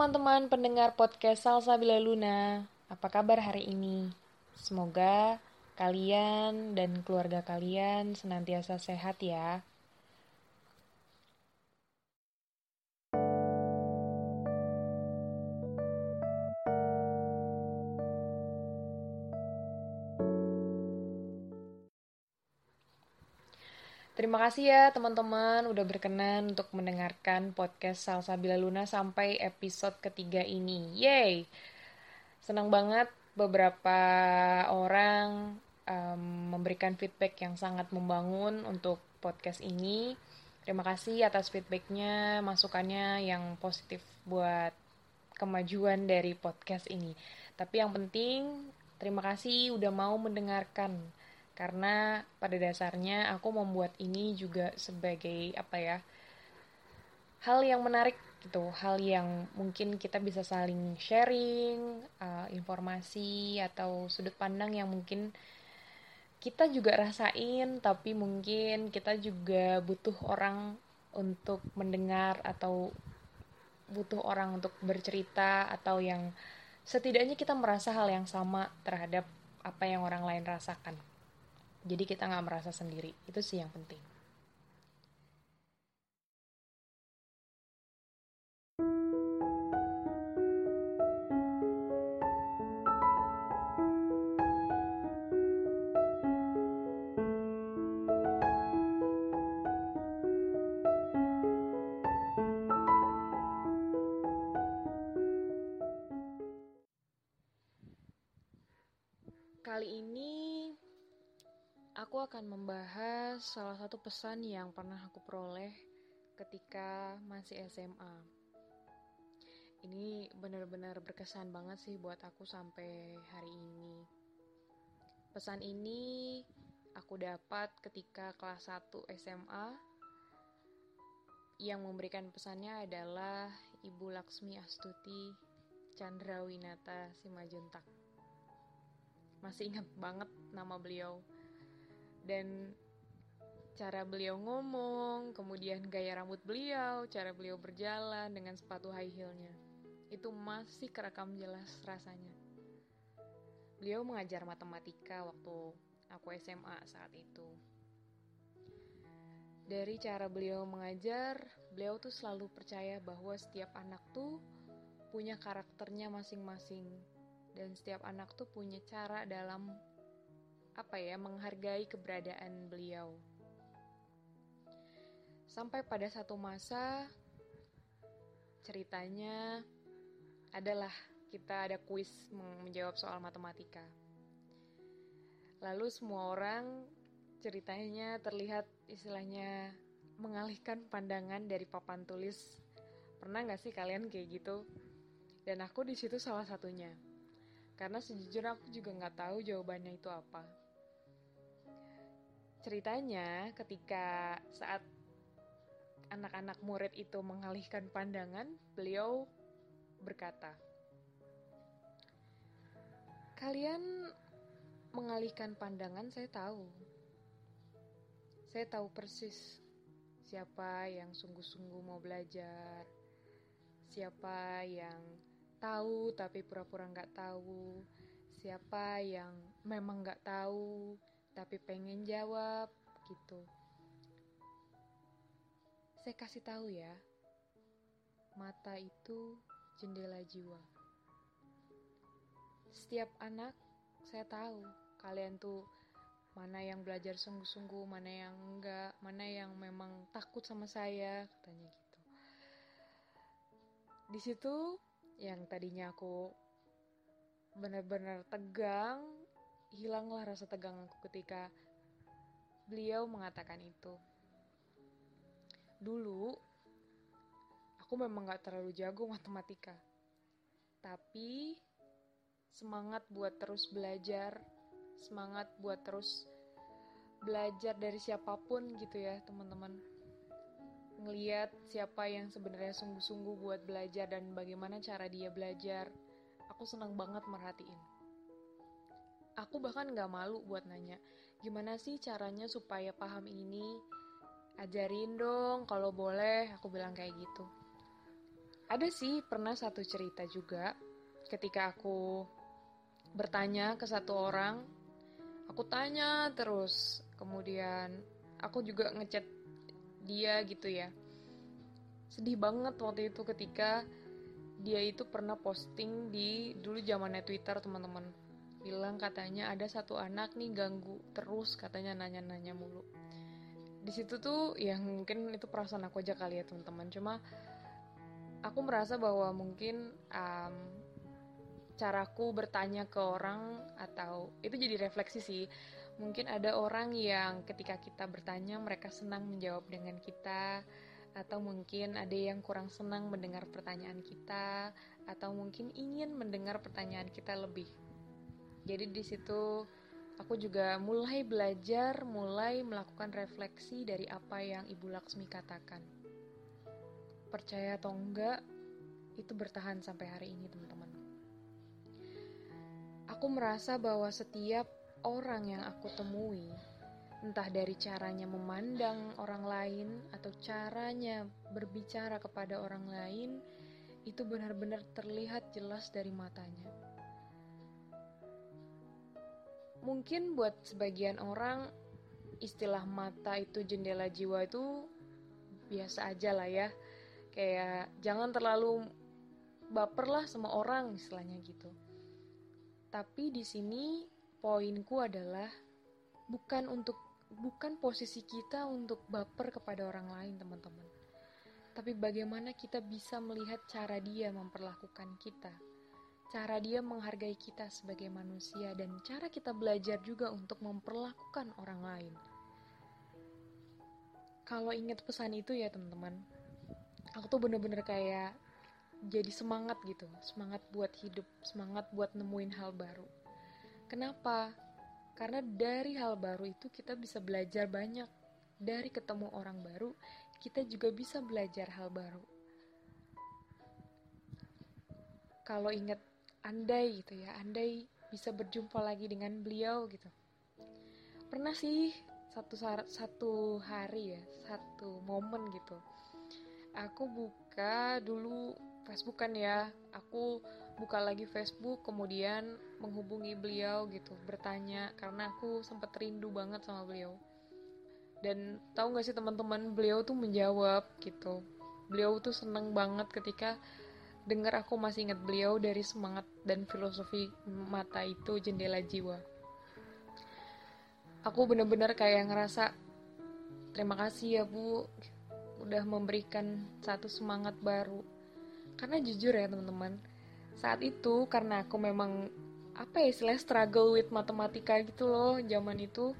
teman-teman pendengar podcast Salsa Bila Luna, apa kabar hari ini? Semoga kalian dan keluarga kalian senantiasa sehat ya. Terima kasih ya teman-teman udah berkenan untuk mendengarkan podcast Salsa Bila Luna sampai episode ketiga ini. Yeay! Senang banget beberapa orang um, memberikan feedback yang sangat membangun untuk podcast ini. Terima kasih atas feedbacknya, masukannya yang positif buat kemajuan dari podcast ini. Tapi yang penting, terima kasih udah mau mendengarkan karena pada dasarnya aku membuat ini juga sebagai apa ya hal yang menarik gitu. Hal yang mungkin kita bisa saling sharing uh, informasi atau sudut pandang yang mungkin kita juga rasain tapi mungkin kita juga butuh orang untuk mendengar atau butuh orang untuk bercerita atau yang setidaknya kita merasa hal yang sama terhadap apa yang orang lain rasakan jadi kita nggak merasa sendiri. Itu sih yang penting akan membahas salah satu pesan yang pernah aku peroleh ketika masih SMA. Ini benar-benar berkesan banget sih buat aku sampai hari ini. Pesan ini aku dapat ketika kelas 1 SMA yang memberikan pesannya adalah Ibu Laksmi Astuti Chandrawinata Simajuntak. Masih ingat banget nama beliau dan cara beliau ngomong, kemudian gaya rambut beliau, cara beliau berjalan dengan sepatu high heelnya. Itu masih kerekam jelas rasanya. Beliau mengajar matematika waktu aku SMA saat itu. Dari cara beliau mengajar, beliau tuh selalu percaya bahwa setiap anak tuh punya karakternya masing-masing. Dan setiap anak tuh punya cara dalam apa ya menghargai keberadaan beliau. Sampai pada satu masa ceritanya adalah kita ada kuis menjawab soal matematika. Lalu semua orang ceritanya terlihat istilahnya mengalihkan pandangan dari papan tulis. Pernah nggak sih kalian kayak gitu? Dan aku di situ salah satunya. Karena sejujurnya aku juga nggak tahu jawabannya itu apa. Ceritanya ketika saat anak-anak murid itu mengalihkan pandangan, beliau berkata, "Kalian mengalihkan pandangan, saya tahu. Saya tahu persis siapa yang sungguh-sungguh mau belajar, siapa yang tahu tapi pura-pura nggak tahu, siapa yang memang nggak tahu tapi pengen jawab gitu. Saya kasih tahu ya, mata itu jendela jiwa. Setiap anak saya tahu kalian tuh mana yang belajar sungguh-sungguh, mana yang enggak, mana yang memang takut sama saya, katanya gitu. Di situ yang tadinya aku benar-benar tegang, hilanglah rasa tegang aku ketika beliau mengatakan itu. Dulu, aku memang gak terlalu jago matematika. Tapi, semangat buat terus belajar, semangat buat terus belajar dari siapa pun gitu ya teman-teman. Ngeliat siapa yang sebenarnya sungguh-sungguh buat belajar dan bagaimana cara dia belajar, aku senang banget merhatiin aku bahkan gak malu buat nanya gimana sih caranya supaya paham ini? Ajarin dong kalau boleh aku bilang kayak gitu. Ada sih pernah satu cerita juga ketika aku bertanya ke satu orang aku tanya terus kemudian aku juga ngechat dia gitu ya. Sedih banget waktu itu ketika dia itu pernah posting di dulu zamannya Twitter teman-teman bilang katanya ada satu anak nih ganggu terus katanya nanya-nanya mulu di situ tuh ya mungkin itu perasaan aku aja kali ya teman-teman cuma aku merasa bahwa mungkin um, caraku bertanya ke orang atau itu jadi refleksi sih mungkin ada orang yang ketika kita bertanya mereka senang menjawab dengan kita atau mungkin ada yang kurang senang mendengar pertanyaan kita, atau mungkin ingin mendengar pertanyaan kita lebih. Jadi di situ aku juga mulai belajar, mulai melakukan refleksi dari apa yang Ibu Laksmi katakan. Percaya atau enggak, itu bertahan sampai hari ini, teman-teman. Aku merasa bahwa setiap orang yang aku temui entah dari caranya memandang orang lain atau caranya berbicara kepada orang lain, itu benar-benar terlihat jelas dari matanya. Mungkin buat sebagian orang, istilah mata itu jendela jiwa itu biasa aja lah ya. Kayak jangan terlalu baper lah sama orang istilahnya gitu. Tapi di sini poinku adalah bukan untuk bukan posisi kita untuk baper kepada orang lain, teman-teman. Tapi bagaimana kita bisa melihat cara dia memperlakukan kita, cara dia menghargai kita sebagai manusia, dan cara kita belajar juga untuk memperlakukan orang lain. Kalau ingat pesan itu ya teman-teman, aku tuh bener-bener kayak jadi semangat gitu, semangat buat hidup, semangat buat nemuin hal baru. Kenapa? Karena dari hal baru itu kita bisa belajar banyak. Dari ketemu orang baru, kita juga bisa belajar hal baru. Kalau ingat andai gitu ya, andai bisa berjumpa lagi dengan beliau gitu. Pernah sih satu satu hari ya, satu momen gitu. Aku buka dulu Facebook kan ya, aku buka lagi Facebook kemudian menghubungi beliau gitu bertanya karena aku sempat rindu banget sama beliau dan tahu nggak sih teman-teman beliau tuh menjawab gitu beliau tuh seneng banget ketika dengar aku masih ingat beliau dari semangat dan filosofi mata itu jendela jiwa. Aku bener-bener kayak ngerasa terima kasih ya bu udah memberikan satu semangat baru. Karena jujur ya teman-teman saat itu karena aku memang apa ya istilah struggle with matematika gitu loh zaman itu.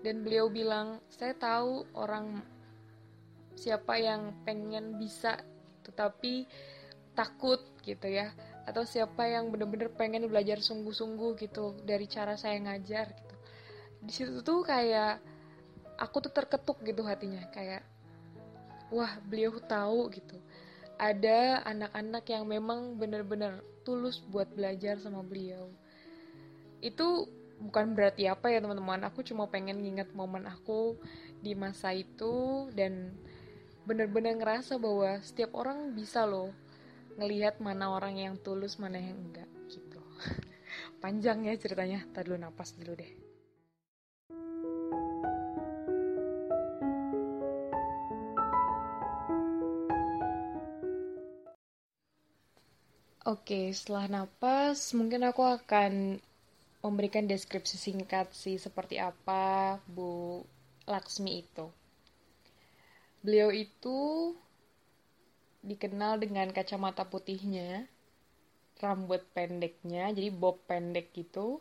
Dan beliau bilang saya tahu orang siapa yang pengen bisa tetapi takut gitu ya. Atau siapa yang bener-bener pengen belajar sungguh-sungguh gitu dari cara saya ngajar gitu. Di situ tuh kayak aku tuh terketuk gitu hatinya. Kayak wah beliau tahu gitu. Ada anak-anak yang memang benar-benar tulus buat belajar sama beliau. Itu bukan berarti apa ya teman-teman, aku cuma pengen nginget momen aku di masa itu dan benar-benar ngerasa bahwa setiap orang bisa loh ngelihat mana orang yang tulus, mana yang enggak gitu. Panjang ya ceritanya, tadi dulu napas dulu deh. Oke, setelah napas, mungkin aku akan memberikan deskripsi singkat sih seperti apa Bu Laksmi itu. Beliau itu dikenal dengan kacamata putihnya, rambut pendeknya, jadi bob pendek gitu,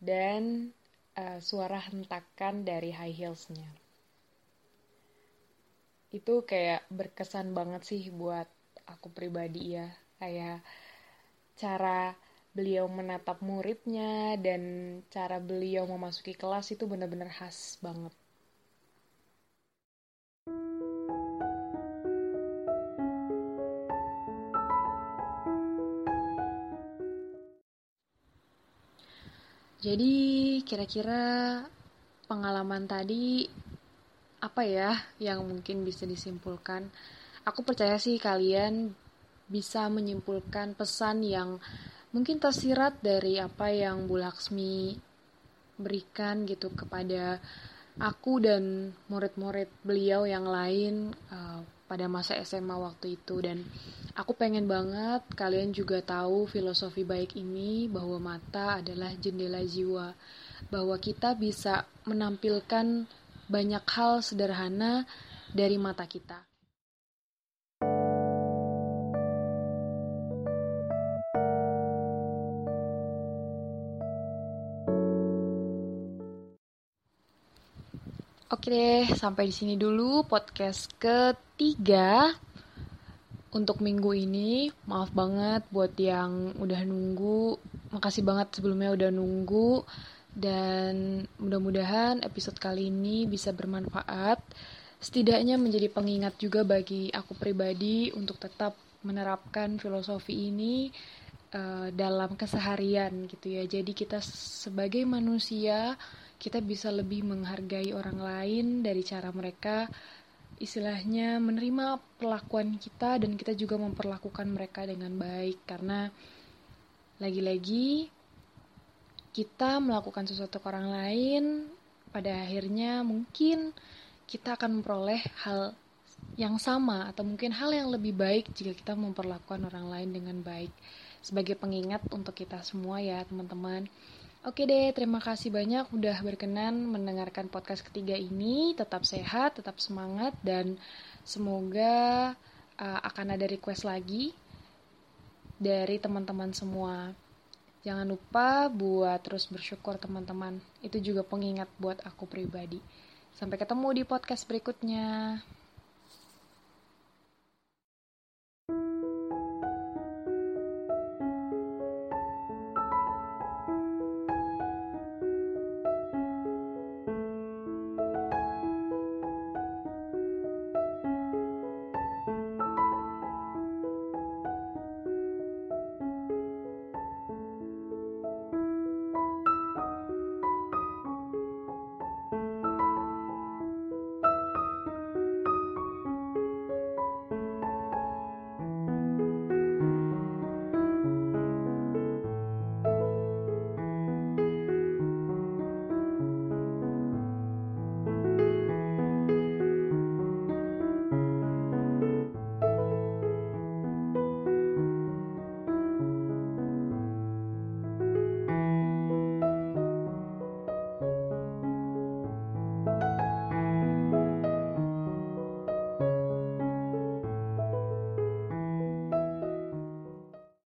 dan uh, suara hentakan dari high heelsnya. Itu kayak berkesan banget sih buat aku pribadi ya kayak cara beliau menatap muridnya dan cara beliau memasuki kelas itu benar-benar khas banget. Jadi kira-kira pengalaman tadi apa ya yang mungkin bisa disimpulkan? Aku percaya sih kalian bisa menyimpulkan pesan yang mungkin tersirat dari apa yang Bu Laksmi berikan gitu kepada aku dan murid-murid beliau yang lain uh, pada masa SMA waktu itu dan aku pengen banget kalian juga tahu filosofi baik ini bahwa mata adalah jendela jiwa bahwa kita bisa menampilkan banyak hal sederhana dari mata kita. Oke deh, sampai di sini dulu podcast ketiga untuk minggu ini. Maaf banget buat yang udah nunggu. Makasih banget sebelumnya udah nunggu. Dan mudah-mudahan episode kali ini bisa bermanfaat. Setidaknya menjadi pengingat juga bagi aku pribadi untuk tetap menerapkan filosofi ini uh, dalam keseharian gitu ya. Jadi kita sebagai manusia kita bisa lebih menghargai orang lain dari cara mereka istilahnya menerima perlakuan kita dan kita juga memperlakukan mereka dengan baik karena lagi-lagi kita melakukan sesuatu ke orang lain pada akhirnya mungkin kita akan memperoleh hal yang sama atau mungkin hal yang lebih baik jika kita memperlakukan orang lain dengan baik sebagai pengingat untuk kita semua ya teman-teman. Oke deh, terima kasih banyak udah berkenan mendengarkan podcast ketiga ini. Tetap sehat, tetap semangat, dan semoga uh, akan ada request lagi dari teman-teman semua. Jangan lupa buat terus bersyukur teman-teman. Itu juga pengingat buat aku pribadi. Sampai ketemu di podcast berikutnya.